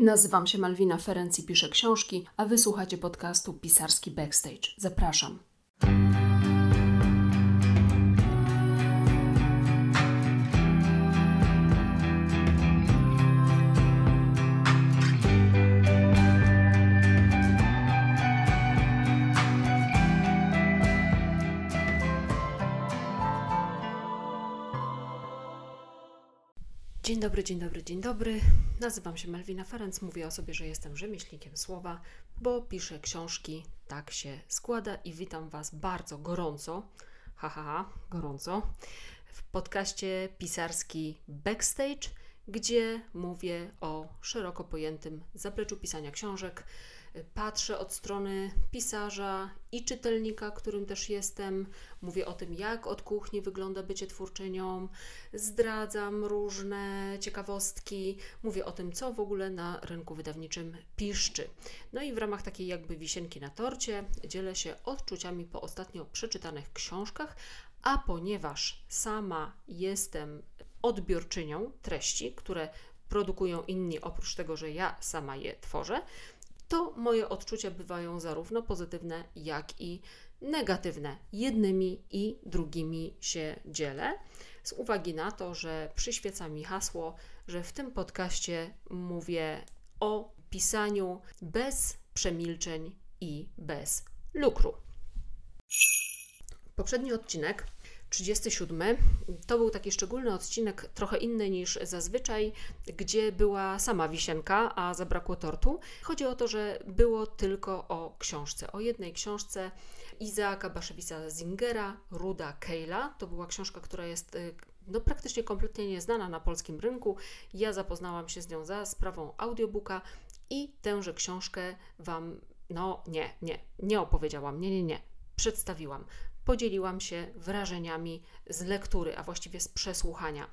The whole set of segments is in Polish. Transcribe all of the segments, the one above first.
Nazywam się Malwina Ferenc i piszę książki, a wysłuchacie podcastu Pisarski Backstage. Zapraszam. Dobry, dzień dobry, dzień dobry. Nazywam się Melwina Ferenc. Mówię o sobie, że jestem rzemieślnikiem słowa, bo piszę książki. Tak się składa i witam Was bardzo gorąco. Haha, ha, ha, gorąco. W podcaście pisarski Backstage, gdzie mówię o szeroko pojętym zapleczu pisania książek patrzę od strony pisarza i czytelnika, którym też jestem. Mówię o tym, jak od kuchni wygląda bycie twórczynią, zdradzam różne ciekawostki, mówię o tym, co w ogóle na rynku wydawniczym piszczy. No i w ramach takiej jakby wisienki na torcie dzielę się odczuciami po ostatnio przeczytanych książkach, a ponieważ sama jestem odbiorczynią treści, które produkują inni, oprócz tego, że ja sama je tworzę, to moje odczucia bywają zarówno pozytywne, jak i negatywne. Jednymi i drugimi się dzielę, z uwagi na to, że przyświeca mi hasło, że w tym podcaście mówię o pisaniu bez przemilczeń i bez lukru. Poprzedni odcinek 37. To był taki szczególny odcinek, trochę inny niż zazwyczaj, gdzie była sama wisienka, a zabrakło tortu. Chodzi o to, że było tylko o książce, o jednej książce Izaaka Baszewisa Zingera, Ruda Keila. To była książka, która jest y, no, praktycznie kompletnie nieznana na polskim rynku. Ja zapoznałam się z nią za sprawą audiobooka i tęże książkę Wam, no nie, nie, nie opowiedziałam, nie, nie, nie, przedstawiłam podzieliłam się wrażeniami z lektury, a właściwie z przesłuchania.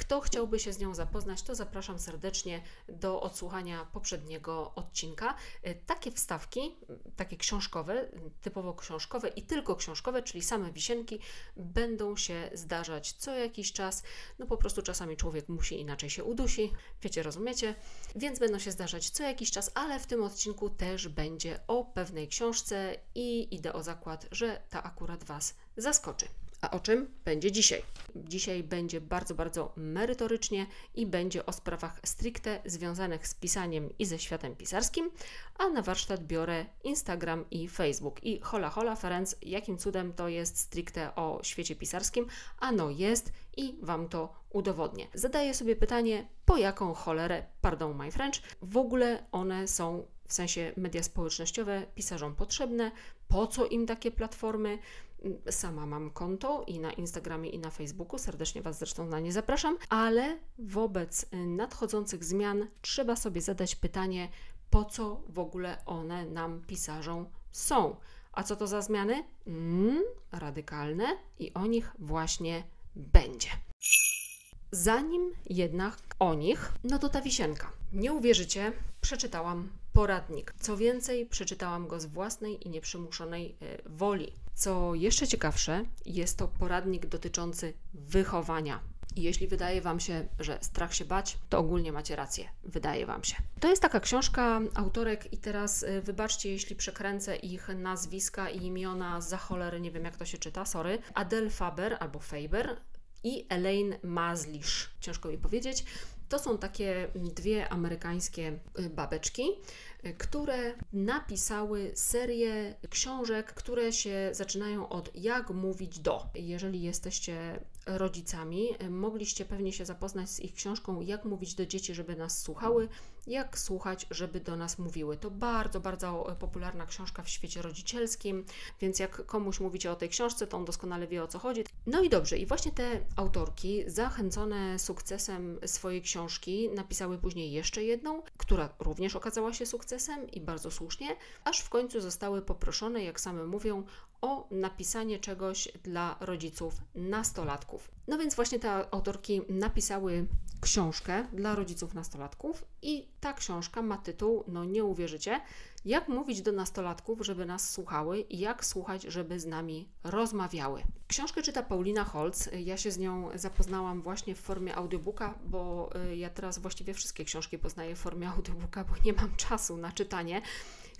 Kto chciałby się z nią zapoznać, to zapraszam serdecznie do odsłuchania poprzedniego odcinka. E, takie wstawki, takie książkowe, typowo książkowe i tylko książkowe, czyli same wisienki, będą się zdarzać co jakiś czas. No po prostu czasami człowiek musi inaczej się udusi, wiecie, rozumiecie? Więc będą się zdarzać co jakiś czas, ale w tym odcinku też będzie o pewnej książce i idę o zakład, że ta akurat Was zaskoczy. A o czym będzie dzisiaj? Dzisiaj będzie bardzo, bardzo merytorycznie i będzie o sprawach stricte związanych z pisaniem i ze światem pisarskim, a na warsztat biorę Instagram i Facebook. I hola, hola, Ferenc, jakim cudem to jest stricte o świecie pisarskim? Ano jest i Wam to udowodnię. Zadaję sobie pytanie, po jaką cholerę, pardon my French, w ogóle one są w sensie media społecznościowe pisarzom potrzebne, po co im takie platformy. Sama mam konto i na Instagramie, i na Facebooku. Serdecznie Was zresztą na nie zapraszam, ale wobec nadchodzących zmian trzeba sobie zadać pytanie, po co w ogóle one nam pisarzom są. A co to za zmiany? Mm, radykalne i o nich właśnie będzie. Zanim jednak o nich, no to ta wisienka. Nie uwierzycie, przeczytałam poradnik. Co więcej, przeczytałam go z własnej i nieprzymuszonej e, woli. Co jeszcze ciekawsze, jest to poradnik dotyczący wychowania. I jeśli wydaje Wam się, że strach się bać, to ogólnie macie rację. Wydaje Wam się. To jest taka książka autorek, i teraz e, wybaczcie, jeśli przekręcę ich nazwiska i imiona za cholery, nie wiem jak to się czyta, sorry. Adele Faber albo Faber i Elaine Mazlisz. Ciężko mi powiedzieć. To są takie dwie amerykańskie y, babeczki, y, które napisały serię książek, które się zaczynają od jak mówić do. Jeżeli jesteście rodzicami, y, mogliście pewnie się zapoznać z ich książką Jak mówić do dzieci, żeby nas słuchały, jak słuchać, żeby do nas mówiły. To bardzo, bardzo popularna książka w świecie rodzicielskim, więc jak komuś mówicie o tej książce, to on doskonale wie o co chodzi. No i dobrze, i właśnie te autorki, zachęcone sukcesem swojej książki, napisały później jeszcze jedną, która również okazała się sukcesem i bardzo słusznie, aż w końcu zostały poproszone, jak same mówią, o napisanie czegoś dla rodziców nastolatków. No więc właśnie te autorki napisały książkę dla rodziców nastolatków i ta książka ma tytuł, no nie uwierzycie, jak mówić do nastolatków, żeby nas słuchały i jak słuchać, żeby z nami rozmawiały. Książkę czyta Paulina Holz. Ja się z nią zapoznałam właśnie w formie audiobooka, bo y, ja teraz właściwie wszystkie książki poznaję w formie audiobooka, bo nie mam czasu na czytanie.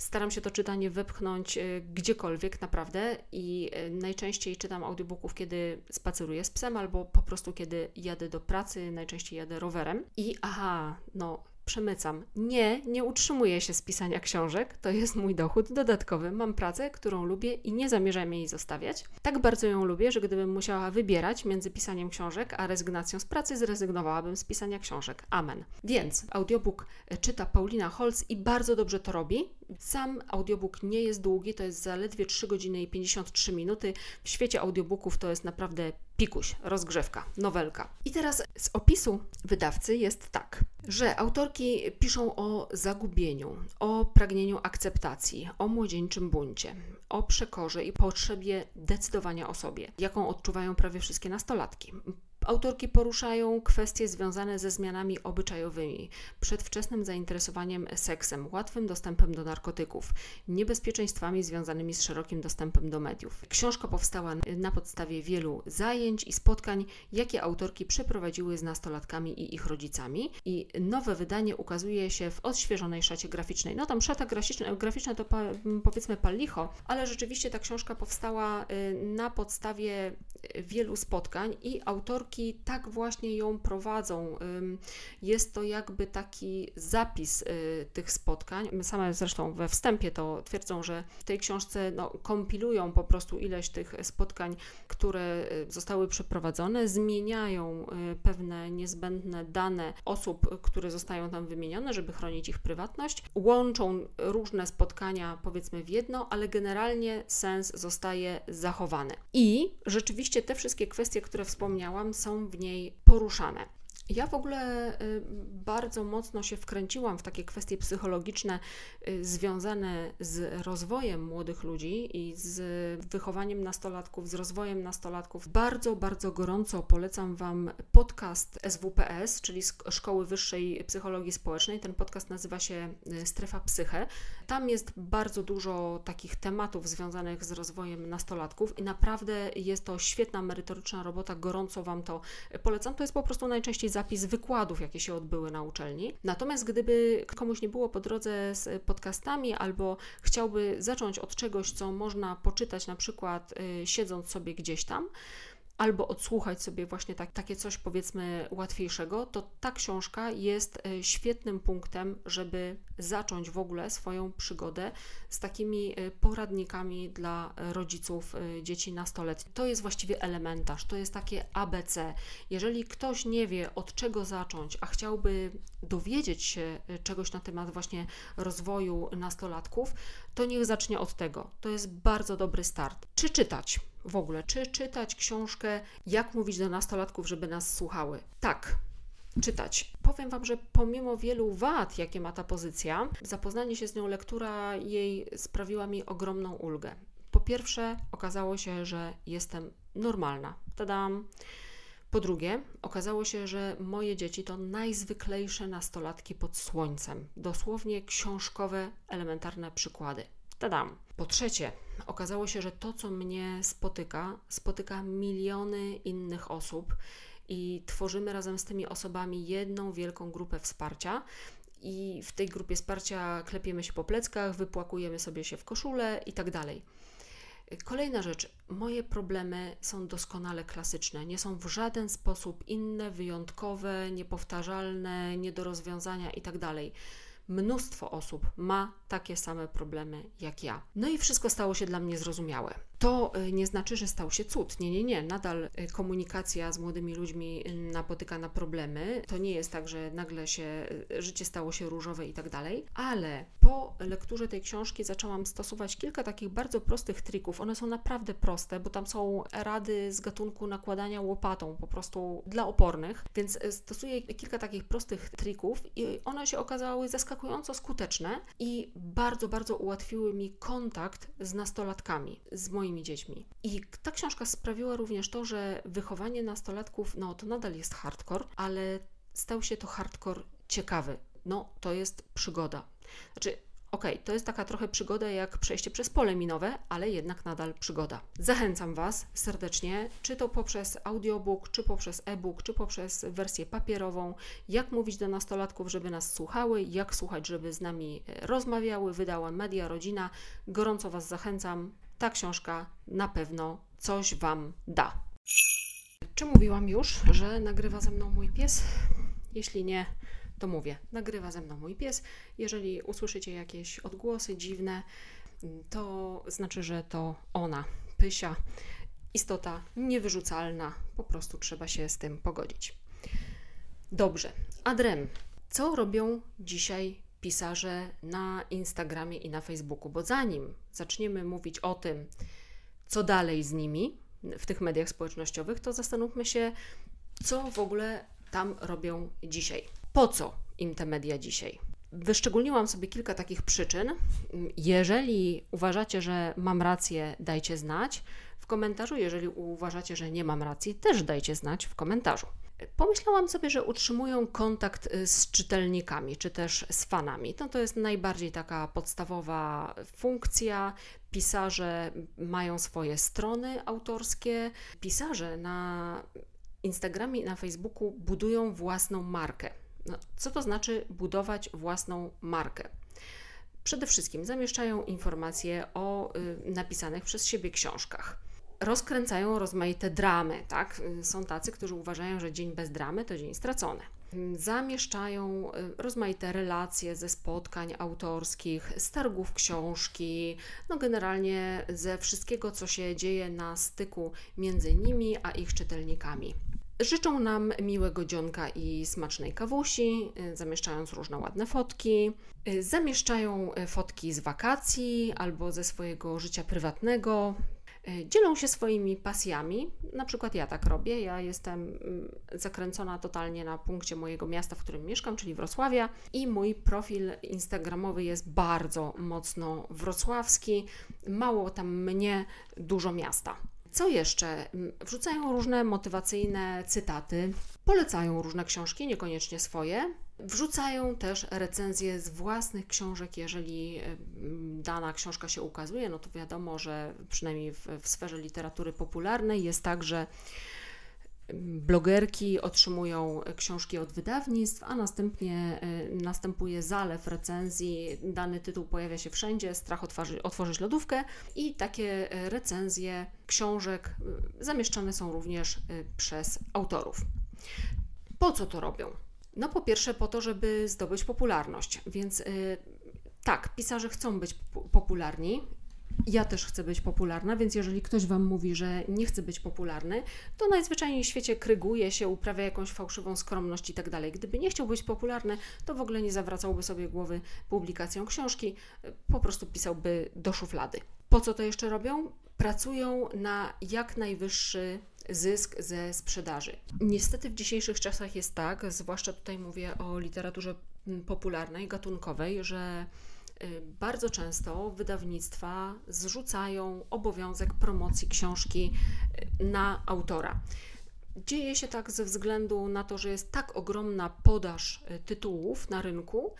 Staram się to czytanie wepchnąć y, gdziekolwiek naprawdę i y, najczęściej czytam audiobooków, kiedy spaceruję z psem albo po prostu kiedy jadę do pracy, najczęściej jadę rowerem. I aha, no przemycam. Nie, nie utrzymuję się z pisania książek. To jest mój dochód dodatkowy. Mam pracę, którą lubię i nie zamierzam jej zostawiać. Tak bardzo ją lubię, że gdybym musiała wybierać między pisaniem książek a rezygnacją z pracy, zrezygnowałabym z pisania książek. Amen. Więc audiobook czyta Paulina Holz i bardzo dobrze to robi. Sam audiobook nie jest długi, to jest zaledwie 3 godziny i 53 minuty. W świecie audiobooków to jest naprawdę pikuś, rozgrzewka, nowelka. I teraz z opisu wydawcy jest tak, że autorki piszą o zagubieniu, o pragnieniu akceptacji, o młodzieńczym buncie, o przekorze i potrzebie decydowania o sobie, jaką odczuwają prawie wszystkie nastolatki. Autorki poruszają kwestie związane ze zmianami obyczajowymi, przedwczesnym zainteresowaniem seksem, łatwym dostępem do narkotyków, niebezpieczeństwami związanymi z szerokim dostępem do mediów. Książka powstała na podstawie wielu zajęć i spotkań, jakie autorki przeprowadziły z nastolatkami i ich rodzicami i nowe wydanie ukazuje się w odświeżonej szacie graficznej. No tam szata graficzna, graficzna to powiedzmy pal licho, ale rzeczywiście ta książka powstała y, na podstawie wielu spotkań i autorki tak właśnie ją prowadzą. Jest to jakby taki zapis y, tych spotkań. Same zresztą we wstępie to twierdzą, że w tej książce no, kompilują po prostu ileś tych spotkań, które y, zostały przeprowadzone, zmieniają y, pewne niezbędne dane osób, które zostają tam wymienione, żeby chronić ich prywatność, łączą różne spotkania powiedzmy w jedno, ale generalnie sens zostaje zachowany. I rzeczywiście te wszystkie kwestie, które wspomniałam, są w niej poruszane. Ja w ogóle y, bardzo mocno się wkręciłam w takie kwestie psychologiczne y, związane z rozwojem młodych ludzi i z wychowaniem nastolatków, z rozwojem nastolatków. Bardzo, bardzo gorąco polecam Wam podcast SWPS, czyli Szkoły Wyższej Psychologii Społecznej. Ten podcast nazywa się y, Strefa Psyche. Tam jest bardzo dużo takich tematów związanych z rozwojem nastolatków i naprawdę jest to świetna, merytoryczna robota. Gorąco Wam to polecam. To jest po prostu najczęściej zapis wykładów, jakie się odbyły na uczelni. Natomiast gdyby komuś nie było po drodze z podcastami albo chciałby zacząć od czegoś, co można poczytać na przykład y, siedząc sobie gdzieś tam, albo odsłuchać sobie właśnie tak, takie coś powiedzmy łatwiejszego, to ta książka jest e, świetnym punktem, żeby zacząć w ogóle swoją przygodę z takimi e, poradnikami dla rodziców e, dzieci nastoletnich. To jest właściwie elementarz, to jest takie ABC. Jeżeli ktoś nie wie od czego zacząć, a chciałby dowiedzieć się czegoś na temat właśnie rozwoju nastolatków, to niech zacznie od tego. To jest bardzo dobry start. Czy czytać? W ogóle, czy czytać książkę, jak mówić do nastolatków, żeby nas słuchały. Tak, czytać. Powiem Wam, że pomimo wielu wad, jakie ma ta pozycja, zapoznanie się z nią, lektura jej sprawiła mi ogromną ulgę. Po pierwsze, okazało się, że jestem normalna. Tadam. Po drugie, okazało się, że moje dzieci to najzwyklejsze nastolatki pod słońcem. Dosłownie książkowe, elementarne przykłady. Tadam. Po trzecie, okazało się, że to, co mnie spotyka, spotyka miliony innych osób i tworzymy razem z tymi osobami jedną wielką grupę wsparcia. I w tej grupie wsparcia klepiemy się po pleckach, wypłakujemy sobie się w koszulę i tak dalej. Kolejna rzecz, moje problemy są doskonale klasyczne, nie są w żaden sposób inne, wyjątkowe, niepowtarzalne, nie do rozwiązania itd. Tak mnóstwo osób ma takie same problemy jak ja. No i wszystko stało się dla mnie zrozumiałe. To y, nie znaczy, że stał się cud. Nie, nie, nie. Nadal y, komunikacja z młodymi ludźmi y, napotyka na problemy. To nie jest tak, że nagle się życie stało się różowe i tak dalej, ale po lekturze tej książki zaczęłam stosować kilka takich bardzo prostych trików. One są naprawdę proste, bo tam są rady z gatunku nakładania łopatą po prostu dla opornych, więc stosuję kilka takich prostych trików i one się okazały zaskakująco skuteczne i bardzo, bardzo ułatwiły mi kontakt z nastolatkami, z moimi dziećmi. I ta książka sprawiła również to, że wychowanie nastolatków, no to nadal jest hardcore, ale stał się to hardcore ciekawy. No, to jest przygoda. Znaczy, okay, to jest taka trochę przygoda jak przejście przez pole minowe, ale jednak nadal przygoda. Zachęcam Was serdecznie, czy to poprzez audiobook, czy poprzez e-book, czy poprzez wersję papierową, jak mówić do nastolatków, żeby nas słuchały, jak słuchać, żeby z nami e, rozmawiały, wydała Media Rodzina. Gorąco Was zachęcam. Ta książka na pewno coś Wam da. Czy mówiłam już, że nagrywa ze mną mój pies? Jeśli nie, to mówię, nagrywa ze mną mój pies. Jeżeli usłyszycie jakieś odgłosy dziwne, to znaczy, że to ona, Pysia, istota niewyrzucalna, po prostu trzeba się z tym pogodzić. Dobrze, Adrem, co robią dzisiaj pisarze na Instagramie i na Facebooku? Bo zanim zaczniemy mówić o tym, co dalej z nimi w tych mediach społecznościowych, to zastanówmy się, co w ogóle tam robią dzisiaj. Po co im te media dzisiaj? Wyszczególniłam sobie kilka takich przyczyn. Jeżeli uważacie, że mam rację, dajcie znać w komentarzu. Jeżeli uważacie, że nie mam racji, też dajcie znać w komentarzu. Pomyślałam sobie, że utrzymują kontakt y, z czytelnikami, czy też z fanami. No to jest najbardziej taka podstawowa funkcja. Pisarze mają swoje strony autorskie. Pisarze na Instagramie i na Facebooku budują własną markę. No, co to znaczy budować własną markę? Przede wszystkim zamieszczają informacje o y, napisanych przez siebie książkach. Rozkręcają rozmaite dramy, tak? Y, są tacy, którzy uważają, że dzień bez dramy to dzień stracony. Zamieszczają y, rozmaite relacje ze spotkań autorskich, z targów książki, no generalnie ze wszystkiego, co się dzieje na styku między nimi a ich czytelnikami. Życzą nam miłego dzionka i smacznej kawusi, y, zamieszczając różne ładne fotki. Y, zamieszczają y, fotki z wakacji albo ze swojego życia prywatnego. Dzielą się swoimi pasjami. Na przykład ja tak robię. Ja jestem mm, zakręcona totalnie na punkcie mojego miasta, w którym mieszkam, czyli Wrocławia, i mój profil Instagramowy jest bardzo mocno wrocławski. Mało tam mnie, dużo miasta. Co jeszcze? Mm, wrzucają różne motywacyjne cytaty, polecają różne książki, niekoniecznie swoje. Wrzucają też recenzje z własnych książek, jeżeli dana książka się ukazuje, no to wiadomo, że przynajmniej w, w sferze literatury popularnej jest tak, że blogerki otrzymują książki od wydawnictw, a następnie y, następuje zalew recenzji. Dany tytuł pojawia się wszędzie, strach otworzy, otworzyć lodówkę i takie recenzje książek y, zamieszczane są również y, przez autorów. Po co to robią? No po pierwsze po to, żeby zdobyć popularność, więc tak, pisarze chcą być popularni ja też chcę być popularna, więc jeżeli ktoś Wam mówi, że nie chce być popularny, to najzwyczajniej w świecie kryguje się, uprawia jakąś fałszywą skromność i tak dalej. Gdyby nie chciał być popularny, to w ogóle nie zawracałby sobie głowy publikacją książki, po prostu pisałby do szuflady. Po co to jeszcze robią? Pracują na jak najwyższy zysk ze sprzedaży. Niestety w dzisiejszych czasach jest tak, zwłaszcza tutaj mówię o literaturze popularnej, gatunkowej, że bardzo często wydawnictwa zrzucają obowiązek promocji książki y, na autora. Dzieje się tak ze względu na to, że jest tak ogromna podaż y, tytułów na rynku,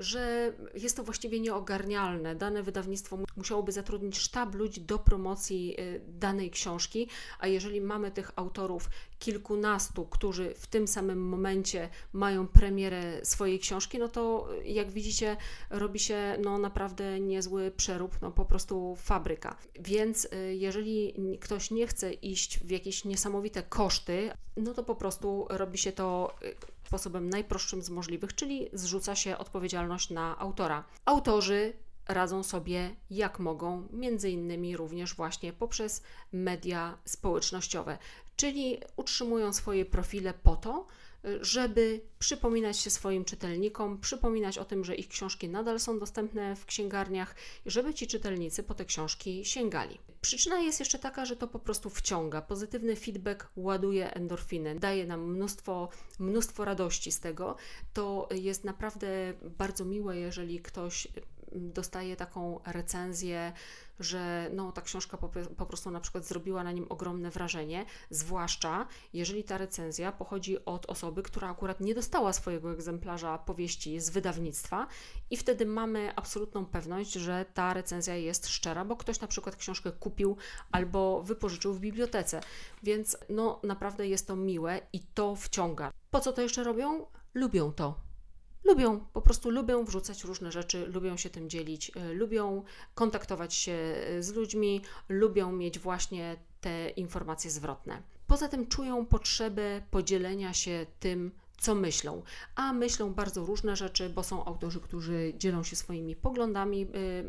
że jest to właściwie nieogarnialne. Dane wydawnictwo musiałoby zatrudnić sztab ludzi do promocji y, danej książki, a jeżeli mamy tych autorów kilkunastu, którzy w tym samym momencie mają premierę swojej książki, no to y, jak widzicie, robi się no, naprawdę niezły przerób, no po prostu fabryka. Więc y, jeżeli ktoś nie chce iść w jakieś niesamowite koszty, no to po prostu robi się to sposobem najprostszym z możliwych, czyli zrzuca się odpowiedzialność na autora. Autorzy radzą sobie jak mogą, między innymi również właśnie poprzez media społecznościowe, czyli utrzymują swoje profile po to, żeby przypominać się swoim czytelnikom, przypominać o tym, że ich książki nadal są dostępne w księgarniach, żeby ci czytelnicy po te książki sięgali. Przyczyna jest jeszcze taka, że to po prostu wciąga. Pozytywny feedback ładuje endorfiny, daje nam mnóstwo, mnóstwo radości z tego. To jest naprawdę bardzo miłe, jeżeli ktoś dostaje taką recenzję, że no, ta książka po, po, prostu na przykład zrobiła na nim ogromne wrażenie, zwłaszcza jeżeli ta recenzja pochodzi od osoby, która akurat nie dostała swojego egzemplarza powieści z wydawnictwa i wtedy mamy absolutną pewność, że ta recenzja jest szczera, bo ktoś na przykład książkę kupił albo wypożyczył w bibliotece. Więc no naprawdę jest to miłe i to wciąga. Po co to jeszcze robią? Lubią to lubią, po prostu lubią wrzucać różne rzeczy, lubią się tym dzielić, y, lubią kontaktować się y, z ludźmi, lubią mieć właśnie te informacje zwrotne. Poza tym czują potrzebę podzielenia się tym, co myślą. A myślą bardzo różne rzeczy, bo są autorzy, którzy dzielą się swoimi poglądami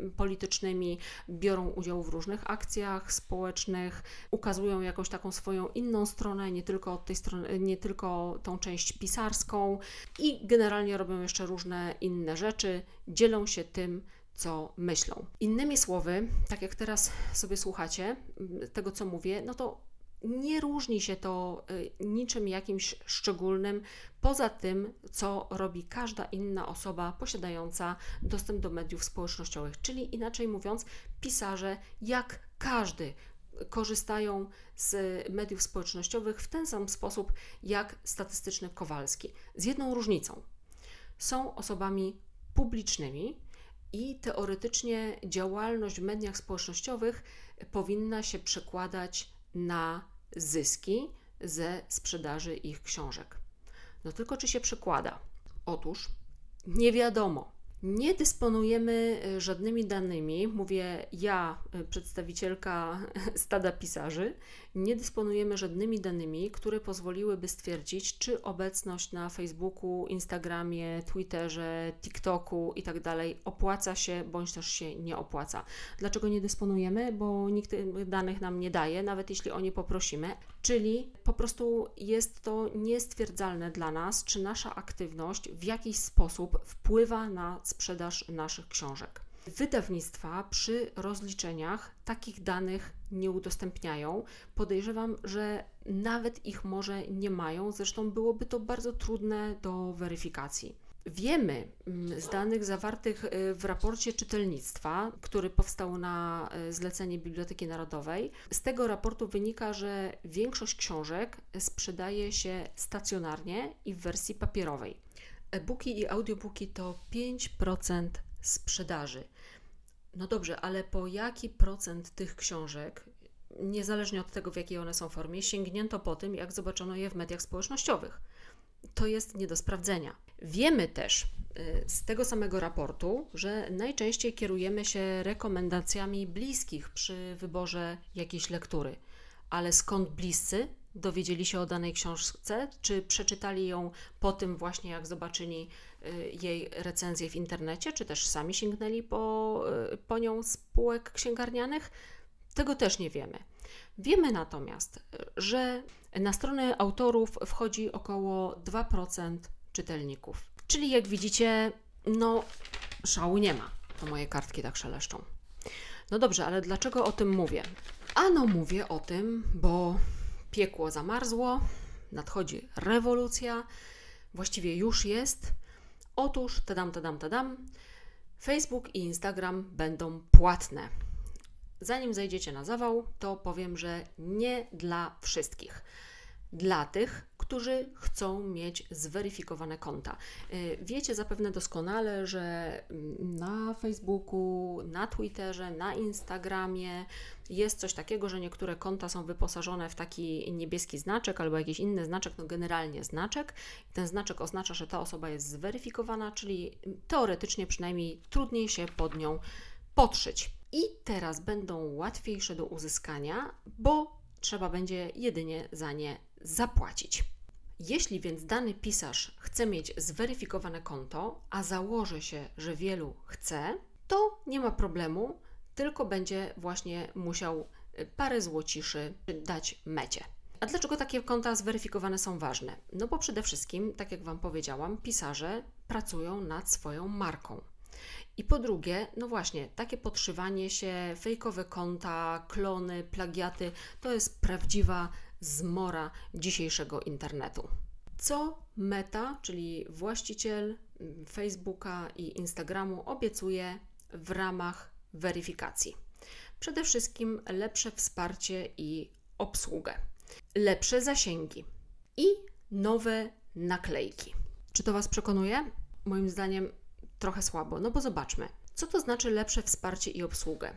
y, politycznymi, biorą udział w różnych akcjach społecznych, ukazują jakąś taką swoją inną stronę, nie tylko od tej strony, nie tylko tą część pisarską i generalnie robią jeszcze różne inne rzeczy, dzielą się tym, co myślą. Innymi słowy, tak jak teraz sobie słuchacie tego, co mówię, no to nie różni się to y, niczym jakimś szczególnym, poza tym, co robi każda inna osoba posiadająca dostęp do mediów społecznościowych. Czyli inaczej mówiąc, pisarze, jak każdy, korzystają z mediów społecznościowych w ten sam sposób jak statystyczny Kowalski. Z jedną różnicą. Są osobami publicznymi i teoretycznie działalność w mediach społecznościowych powinna się przekładać na zyski ze sprzedaży ich książek. No tylko czy się przekłada? Otóż nie wiadomo. Nie dysponujemy e, żadnymi danymi, mówię ja, e, przedstawicielka stada pisarzy, nie dysponujemy żadnymi danymi, które pozwoliłyby stwierdzić, czy obecność na Facebooku, Instagramie, Twitterze, TikToku itd. Tak opłaca się bądź też się nie opłaca. Dlaczego nie dysponujemy? Bo nikt tych danych nam nie daje, nawet jeśli o nie poprosimy. Czyli po prostu jest to niestwierdzalne dla nas, czy nasza aktywność w jakiś sposób wpływa na sprzedaż naszych książek. Wydawnictwa przy rozliczeniach takich danych nie udostępniają. Podejrzewam, że nawet ich może nie mają, zresztą byłoby to bardzo trudne do weryfikacji. Wiemy mm, z danych zawartych y, w raporcie czytelnictwa, który powstał na y, zlecenie Biblioteki Narodowej, z tego raportu wynika, że większość książek sprzedaje się stacjonarnie i w wersji papierowej. E-booki i audiobooki to 5% sprzedaży. No dobrze, ale po jaki procent tych książek, niezależnie od tego, w jakiej one są formie, sięgnięto po tym, jak zobaczono je w mediach społecznościowych? To jest nie do sprawdzenia. Wiemy też y, z tego samego raportu, że najczęściej kierujemy się rekomendacjami bliskich przy wyborze jakiejś lektury. Ale skąd bliscy dowiedzieli się o danej książce, czy przeczytali ją po tym właśnie, jak zobaczyli y, jej recenzję w internecie, czy też sami sięgnęli po, y, po nią z półek księgarnianych? Tego też nie wiemy. Wiemy natomiast, że na stronę autorów wchodzi około 2% czytelników. Czyli jak widzicie, no szału nie ma. To moje kartki tak szeleszczą. No dobrze, ale dlaczego o tym mówię? Ano mówię o tym, bo piekło zamarzło, nadchodzi rewolucja, właściwie już jest. Otóż, tadam, tadam, tadam, Facebook i Instagram będą płatne. Zanim zejdziecie na zawał, to powiem, że nie dla wszystkich. Dla tych, którzy chcą mieć zweryfikowane konta. Y, wiecie zapewne doskonale, że mm, na Facebooku, na Twitterze, na Instagramie jest coś takiego, że niektóre konta są wyposażone w taki niebieski znaczek albo jakiś inny znaczek, no generalnie znaczek. Ten znaczek oznacza, że ta osoba jest zweryfikowana, czyli teoretycznie przynajmniej trudniej się pod nią podszyć. I teraz będą łatwiejsze do uzyskania, bo trzeba będzie jedynie za nie zapłacić. Jeśli więc dany pisarz chce mieć zweryfikowane konto, a założy się, że wielu chce, to nie ma problemu, tylko będzie właśnie musiał y, parę złociszy dać mecie. A dlaczego takie konta zweryfikowane są ważne? No bo przede wszystkim, tak jak Wam powiedziałam, pisarze pracują nad swoją marką. I po drugie, no właśnie, takie podszywanie się, fejkowe konta, klony, plagiaty to jest prawdziwa zmora dzisiejszego internetu. Co Meta, czyli właściciel Facebooka i Instagramu, obiecuje w ramach weryfikacji. Przede wszystkim lepsze wsparcie i obsługę, lepsze zasięgi i nowe naklejki. Czy to Was przekonuje? Moim zdaniem trochę słabo, no bo zobaczmy, co to znaczy lepsze wsparcie i obsługę.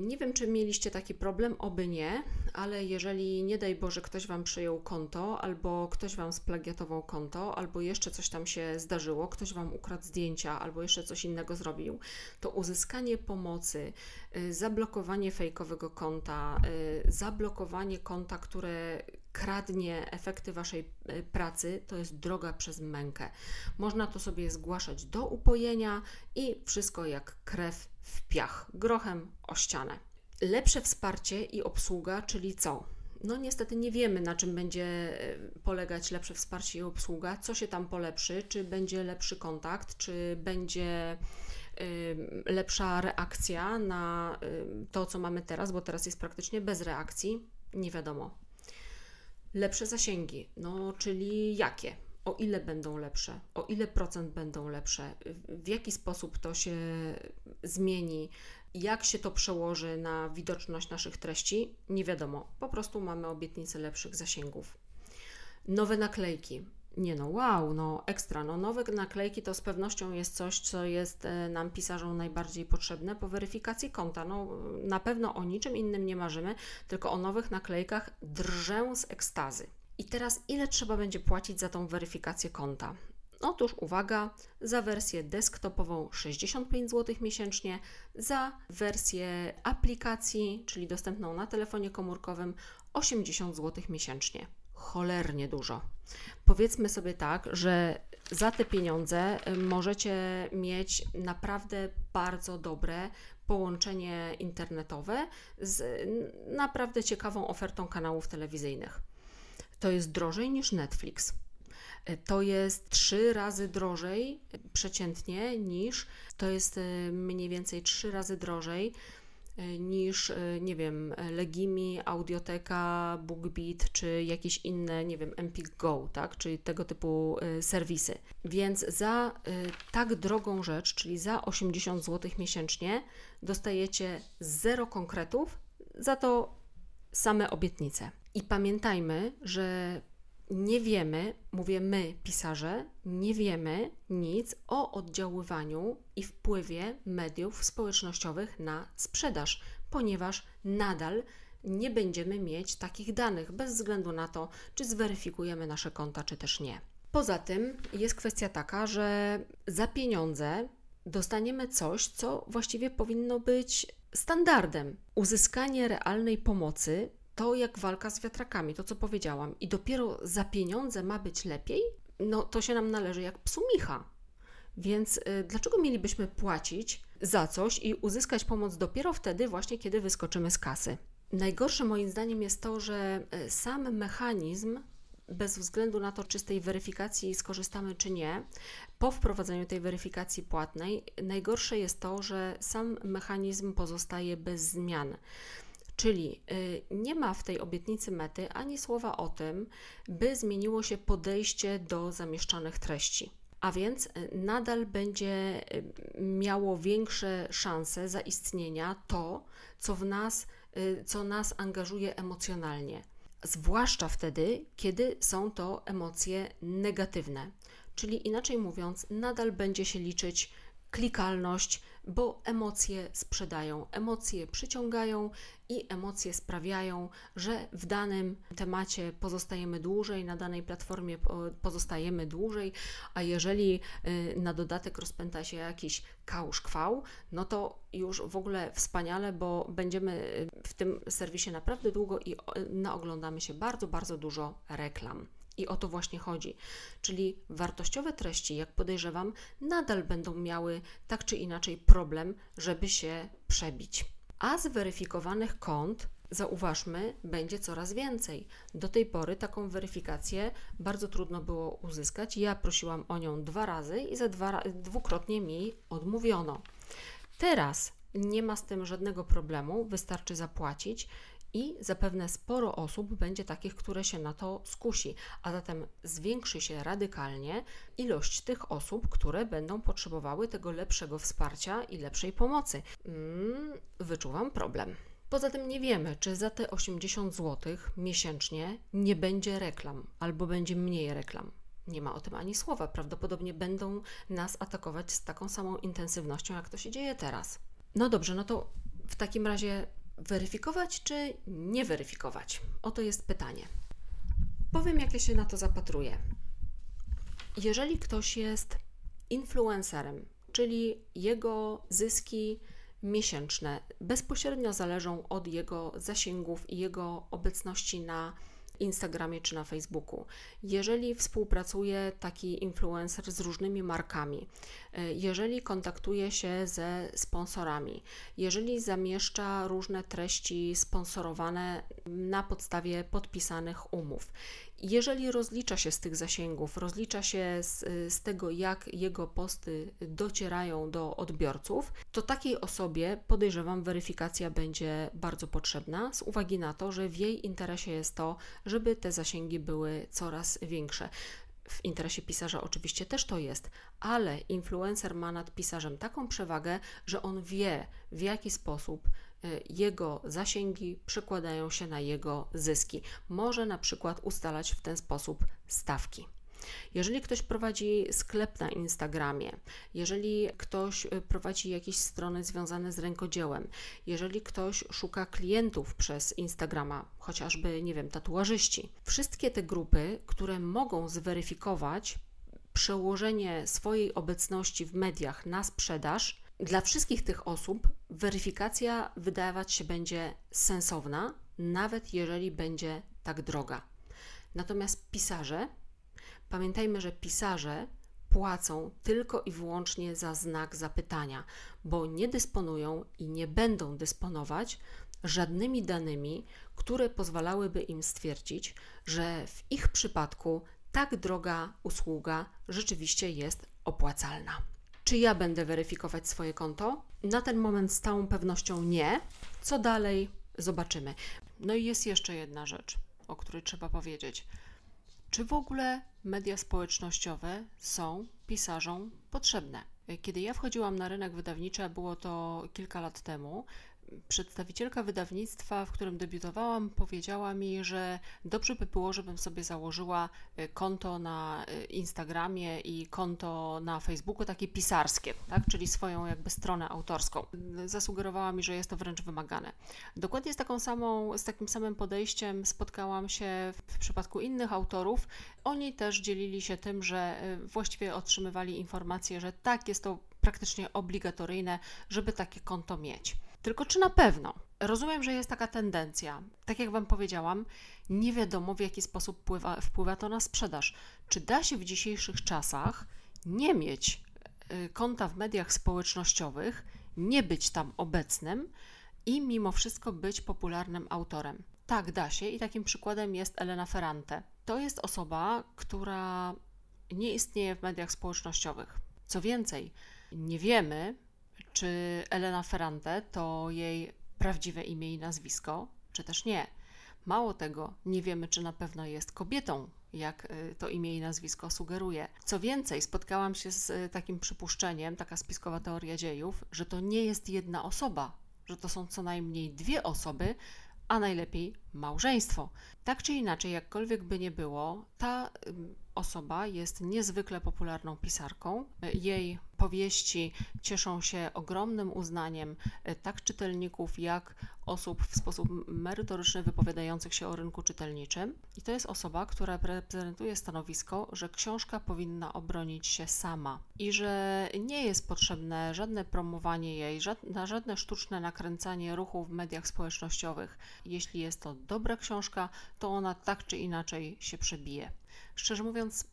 Nie wiem, czy mieliście taki problem, oby nie, ale jeżeli nie daj Boże ktoś Wam przyjął konto, albo ktoś Wam splagiatował konto, albo jeszcze coś tam się zdarzyło, ktoś Wam ukradł zdjęcia, albo jeszcze coś innego zrobił, to uzyskanie pomocy, y, zablokowanie fejkowego konta, y, zablokowanie konta, które kradnie efekty Waszej y, pracy, to jest droga przez mękę. Można to sobie zgłaszać do upojenia i wszystko jak krew w piach, grochem o ścianę. Lepsze wsparcie i obsługa, czyli co? No niestety nie wiemy, na czym będzie e, polegać lepsze wsparcie i obsługa, co się tam polepszy, czy będzie lepszy kontakt, czy będzie lepsza reakcja na to, co mamy teraz, bo teraz jest praktycznie bez reakcji, nie wiadomo. Lepsze zasięgi, no czyli jakie? o ile będą lepsze, o ile procent będą lepsze, w jaki sposób to się zmieni, jak się to przełoży na widoczność naszych treści, nie wiadomo. Po prostu mamy obietnicę lepszych zasięgów. Nowe naklejki. Nie no, wow, no ekstra. No, nowe naklejki to z pewnością jest coś, co jest e, nam pisarzom najbardziej potrzebne po weryfikacji konta. No, na pewno o niczym innym nie marzymy, tylko o nowych naklejkach drżę z ekstazy. I teraz ile trzeba będzie płacić za tą weryfikację konta? Otóż uwaga, za wersję desktopową 65 zł miesięcznie, za wersję aplikacji, czyli dostępną na telefonie komórkowym 80 zł miesięcznie. Cholernie dużo. Powiedzmy sobie tak, że za te pieniądze możecie mieć naprawdę bardzo dobre połączenie internetowe z naprawdę ciekawą ofertą kanałów telewizyjnych to jest drożej niż Netflix. E, to jest trzy razy drożej przeciętnie niż, to jest e, mniej więcej trzy razy drożej niż, nie wiem, Legimi, Audioteka, BookBeat czy jakieś inne, nie wiem, Empik Go, tak, czyli tego typu serwisy. Więc za tak drogą rzecz, czyli za 80 zł miesięcznie, dostajecie zero konkretów, za to same obietnice. I pamiętajmy, że nie wiemy, mówię my, pisarze, nie wiemy nic o oddziaływaniu i wpływie mediów społecznościowych na sprzedaż, ponieważ nadal nie będziemy mieć takich danych, bez względu na to, czy zweryfikujemy nasze konta, czy też nie. Poza tym jest kwestia taka, że za pieniądze dostaniemy coś, co właściwie powinno być standardem. Uzyskanie realnej pomocy to jak walka z wiatrakami, to co powiedziałam, i dopiero za pieniądze ma być lepiej, no to się nam należy jak psu micha. Więc y, dlaczego mielibyśmy płacić za coś i uzyskać pomoc dopiero wtedy, właśnie kiedy wyskoczymy z kasy? Najgorsze moim zdaniem jest to, że y, sam mechanizm, bez względu na to, czy z tej weryfikacji skorzystamy, czy nie, po wprowadzeniu tej weryfikacji płatnej, najgorsze jest to, że sam mechanizm pozostaje bez zmian. Czyli y, nie ma w tej obietnicy mety ani słowa o tym, by zmieniło się podejście do zamieszczanych treści. A więc y, nadal będzie y, miało większe szanse zaistnienia to, co w nas, co nas angażuje emocjonalnie. Zwłaszcza wtedy, kiedy są to emocje negatywne. Czyli inaczej mówiąc, nadal będzie się liczyć klikalność, bo emocje sprzedają, emocje przyciągają i emocje sprawiają, że w danym temacie pozostajemy dłużej, na danej platformie pozostajemy dłużej, a jeżeli y, na dodatek rozpęta się jakiś kałsz kwał, no to już w ogóle wspaniale, bo będziemy y, w tym serwisie naprawdę długo i naoglądamy się bardzo, bardzo dużo reklam. I o to właśnie chodzi. Czyli wartościowe treści, jak podejrzewam, nadal będą miały tak czy inaczej problem, żeby się przebić. A zweryfikowanych kont, zauważmy, będzie coraz więcej. Do tej pory taką weryfikację bardzo trudno było uzyskać. Ja prosiłam o nią dwa razy i za dwa, dwukrotnie mi odmówiono. Teraz nie ma z tym żadnego problemu, wystarczy zapłacić I zapewne sporo osób będzie takich, które się na to skusi, a zatem zwiększy się radykalnie ilość tych osób, które będą potrzebowały tego lepszego wsparcia i lepszej pomocy. Mm, wyczuwam problem. Poza tym nie wiemy, czy za te 80 zł miesięcznie nie będzie reklam albo będzie mniej reklam. Nie ma o tym ani słowa. Prawdopodobnie będą nas atakować z taką samą intensywnością, jak to się dzieje teraz. No dobrze, no to w takim razie weryfikować czy nie weryfikować? Oto jest pytanie. Powiem, jak ja się na to zapatruję. Jeżeli ktoś jest influencerem, czyli jego zyski miesięczne bezpośrednio zależą od jego zasięgów i jego obecności na Instagramie czy na Facebooku. Jeżeli współpracuje taki influencer z różnymi markami, e, jeżeli kontaktuje się ze sponsorami, jeżeli zamieszcza różne treści sponsorowane na podstawie podpisanych umów, jeżeli rozlicza się z tych zasięgów, rozlicza się z, z, tego, jak jego posty docierają do odbiorców, to takiej osobie podejrzewam, weryfikacja będzie bardzo potrzebna, z uwagi na to, że w jej interesie jest to, żeby te zasięgi były coraz większe. W interesie pisarza oczywiście też to jest, ale influencer ma nad pisarzem taką przewagę, że on wie, w jaki sposób Y, jego zasięgi przekładają się na jego zyski. Może na przykład ustalać w ten sposób stawki. Jeżeli ktoś prowadzi sklep na Instagramie, jeżeli ktoś y, prowadzi jakieś strony związane z rękodziełem, jeżeli ktoś szuka klientów przez Instagrama, chociażby, nie wiem, tatuażyści, wszystkie te grupy, które mogą zweryfikować przełożenie swojej obecności w mediach na sprzedaż, dla wszystkich tych osób weryfikacja wydawać się będzie sensowna, nawet jeżeli będzie tak droga. Natomiast pisarze, pamiętajmy, że pisarze płacą tylko i wyłącznie za znak zapytania, bo nie dysponują i nie będą dysponować żadnymi danymi, które pozwalałyby im stwierdzić, że w ich przypadku tak droga usługa rzeczywiście jest opłacalna. Czy ja będę weryfikować swoje konto? Na ten moment z całą pewnością nie. Co dalej? Zobaczymy. No i jest jeszcze jedna rzecz, o której trzeba powiedzieć. Czy w ogóle media społecznościowe są pisarzom potrzebne? Kiedy ja wchodziłam na rynek wydawniczy, było to kilka lat temu, przedstawicielka wydawnictwa, w którym debiutowałam, powiedziała mi, że dobrze by było, żebym sobie założyła y, konto na y, Instagramie i konto na Facebooku, takie pisarskie, tak? czyli swoją jakby stronę autorską. Zasugerowała mi, że jest to wręcz wymagane. Dokładnie z, taką samą, z takim samym podejściem spotkałam się w przypadku innych autorów. Oni też dzielili się tym, że y, właściwie otrzymywali informację, że tak, jest to praktycznie obligatoryjne, żeby takie konto mieć. Tylko czy na pewno? Rozumiem, że jest taka tendencja. Tak jak Wam powiedziałam, nie wiadomo w jaki sposób wpływa, wpływa to na sprzedaż. Czy da się w dzisiejszych czasach nie mieć y, konta w mediach społecznościowych, nie być tam obecnym i mimo wszystko być popularnym autorem? Tak, da się i takim przykładem jest Elena Ferrante. To jest osoba, która nie istnieje w mediach społecznościowych. Co więcej, nie wiemy, czy Elena Ferrante to jej prawdziwe imię i nazwisko, czy też nie. Mało tego, nie wiemy, czy na pewno jest kobietą, jak y, to imię i nazwisko sugeruje. Co więcej, spotkałam się z y, takim przypuszczeniem, taka spiskowa teoria dziejów, że to nie jest jedna osoba, że to są co najmniej dwie osoby, a najlepiej małżeństwo. Tak czy inaczej, jakkolwiek by nie było, ta osoba jest niezwykle popularną pisarką. Jej powieści cieszą się ogromnym uznaniem e, tak czytelników, jak osób w sposób merytoryczny wypowiadających się o rynku czytelniczym. I to jest osoba, która reprezentuje stanowisko, że książka powinna obronić się sama i że nie jest potrzebne żadne promowanie jej, żadne, żadne sztuczne nakręcanie ruchu w mediach społecznościowych. Jeśli jest to dobra książka, to ona tak czy inaczej się przebije. Szczerze mówiąc,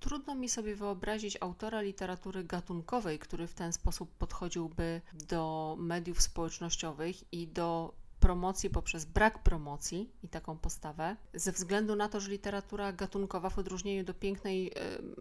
trudno mi sobie wyobrazić autora literatury gatunkowej, który w ten sposób podchodziłby do mediów społecznościowych i do promocji poprzez brak promocji i taką postawę, ze względu na to, że literatura gatunkowa w odróżnieniu do pięknej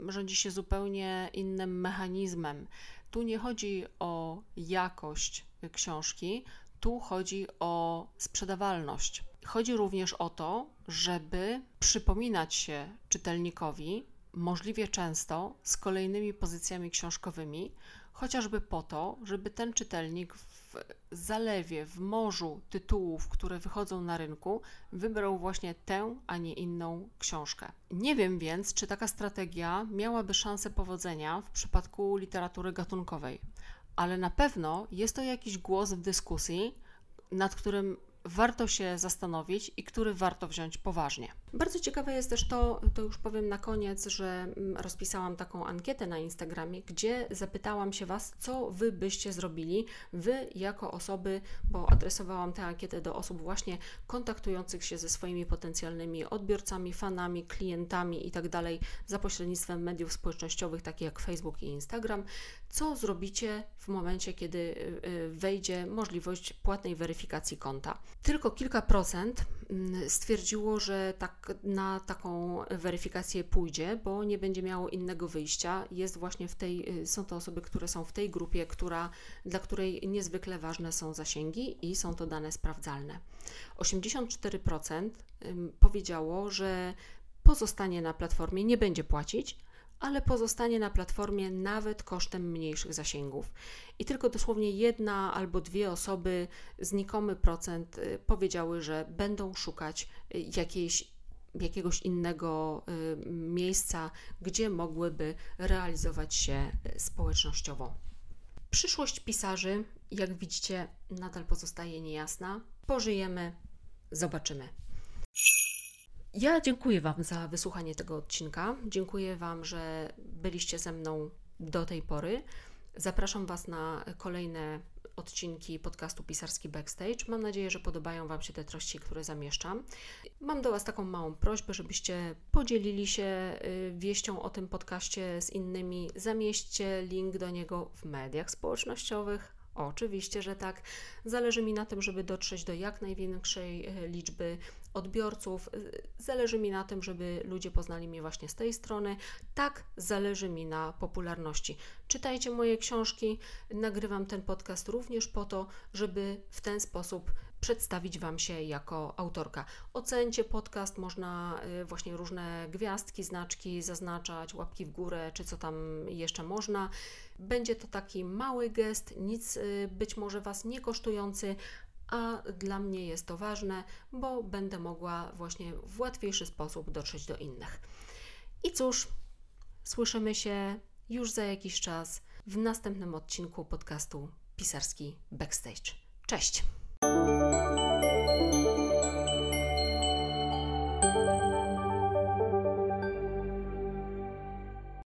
rządzi się zupełnie innym mechanizmem. Tu nie chodzi o jakość książki, Tu chodzi o sprzedawalność. Chodzi również o to, żeby przypominać się czytelnikowi możliwie często z kolejnymi pozycjami książkowymi, chociażby po to, żeby ten czytelnik w zalewie, w morzu tytułów, które wychodzą na rynku, wybrał właśnie tę, a nie inną książkę. Nie wiem więc, czy taka strategia miałaby szansę powodzenia w przypadku literatury gatunkowej, ale na pewno jest to jakiś głos w dyskusji, nad którym warto się zastanowić i który warto wziąć poważnie. Bardzo ciekawe jest też to, to już powiem na koniec, że mm, rozpisałam taką ankietę na Instagramie, gdzie zapytałam się Was, co Wy byście zrobili, Wy jako osoby, bo adresowałam tę ankietę do osób właśnie kontaktujących się ze swoimi potencjalnymi odbiorcami, fanami, klientami itd. Tak za pośrednictwem mediów społecznościowych, takich jak Facebook i Instagram. Co zrobicie w momencie, kiedy y, y, wejdzie możliwość płatnej weryfikacji konta? Tylko kilka procent stwierdziło, że tak na taką weryfikację pójdzie, bo nie będzie miało innego wyjścia. Jest właśnie w tej, y, są to osoby, które są w tej grupie, która, dla której niezwykle ważne są zasięgi i są to dane sprawdzalne. 84% powiedziało, że pozostanie na platformie, nie będzie płacić, ale pozostanie na platformie nawet kosztem mniejszych zasięgów. I tylko dosłownie jedna albo dwie osoby, znikomy procent, y, powiedziały, że będą szukać y, jakiejś jakiegoś innego y, miejsca, gdzie mogłyby realizować się społecznościowo. Przyszłość pisarzy, jak widzicie, nadal pozostaje niejasna. Pożyjemy, zobaczymy. Ja dziękuję Wam za wysłuchanie tego odcinka. Dziękuję Wam, że byliście ze mną do tej pory. Zapraszam Was na kolejne odcinki podcastu Pisarski Backstage. Mam nadzieję, że podobają Wam się te treści, które zamieszczam. Mam do Was taką małą prośbę, żebyście podzielili się y, wieścią o tym podcaście z innymi. Zamieśćcie link do niego w mediach społecznościowych, Oczywiście, że tak. Zależy mi na tym, żeby dotrzeć do jak największej e, liczby odbiorców. E, zależy mi na tym, żeby ludzie poznali mnie właśnie z tej strony. Tak, zależy mi na popularności. Czytajcie moje książki. Nagrywam ten podcast również po to, żeby w ten sposób przedstawić Wam się jako autorka. Ocencie podcast, można y, właśnie różne gwiazdki, znaczki zaznaczać, łapki w górę, czy co tam jeszcze można. Będzie to taki mały gest, nic y, być może Was nie kosztujący, a dla mnie jest to ważne, bo będę mogła właśnie w łatwiejszy sposób dotrzeć do innych. I cóż, słyszymy się już za jakiś czas w następnym odcinku podcastu Pisarski Backstage. Cześć!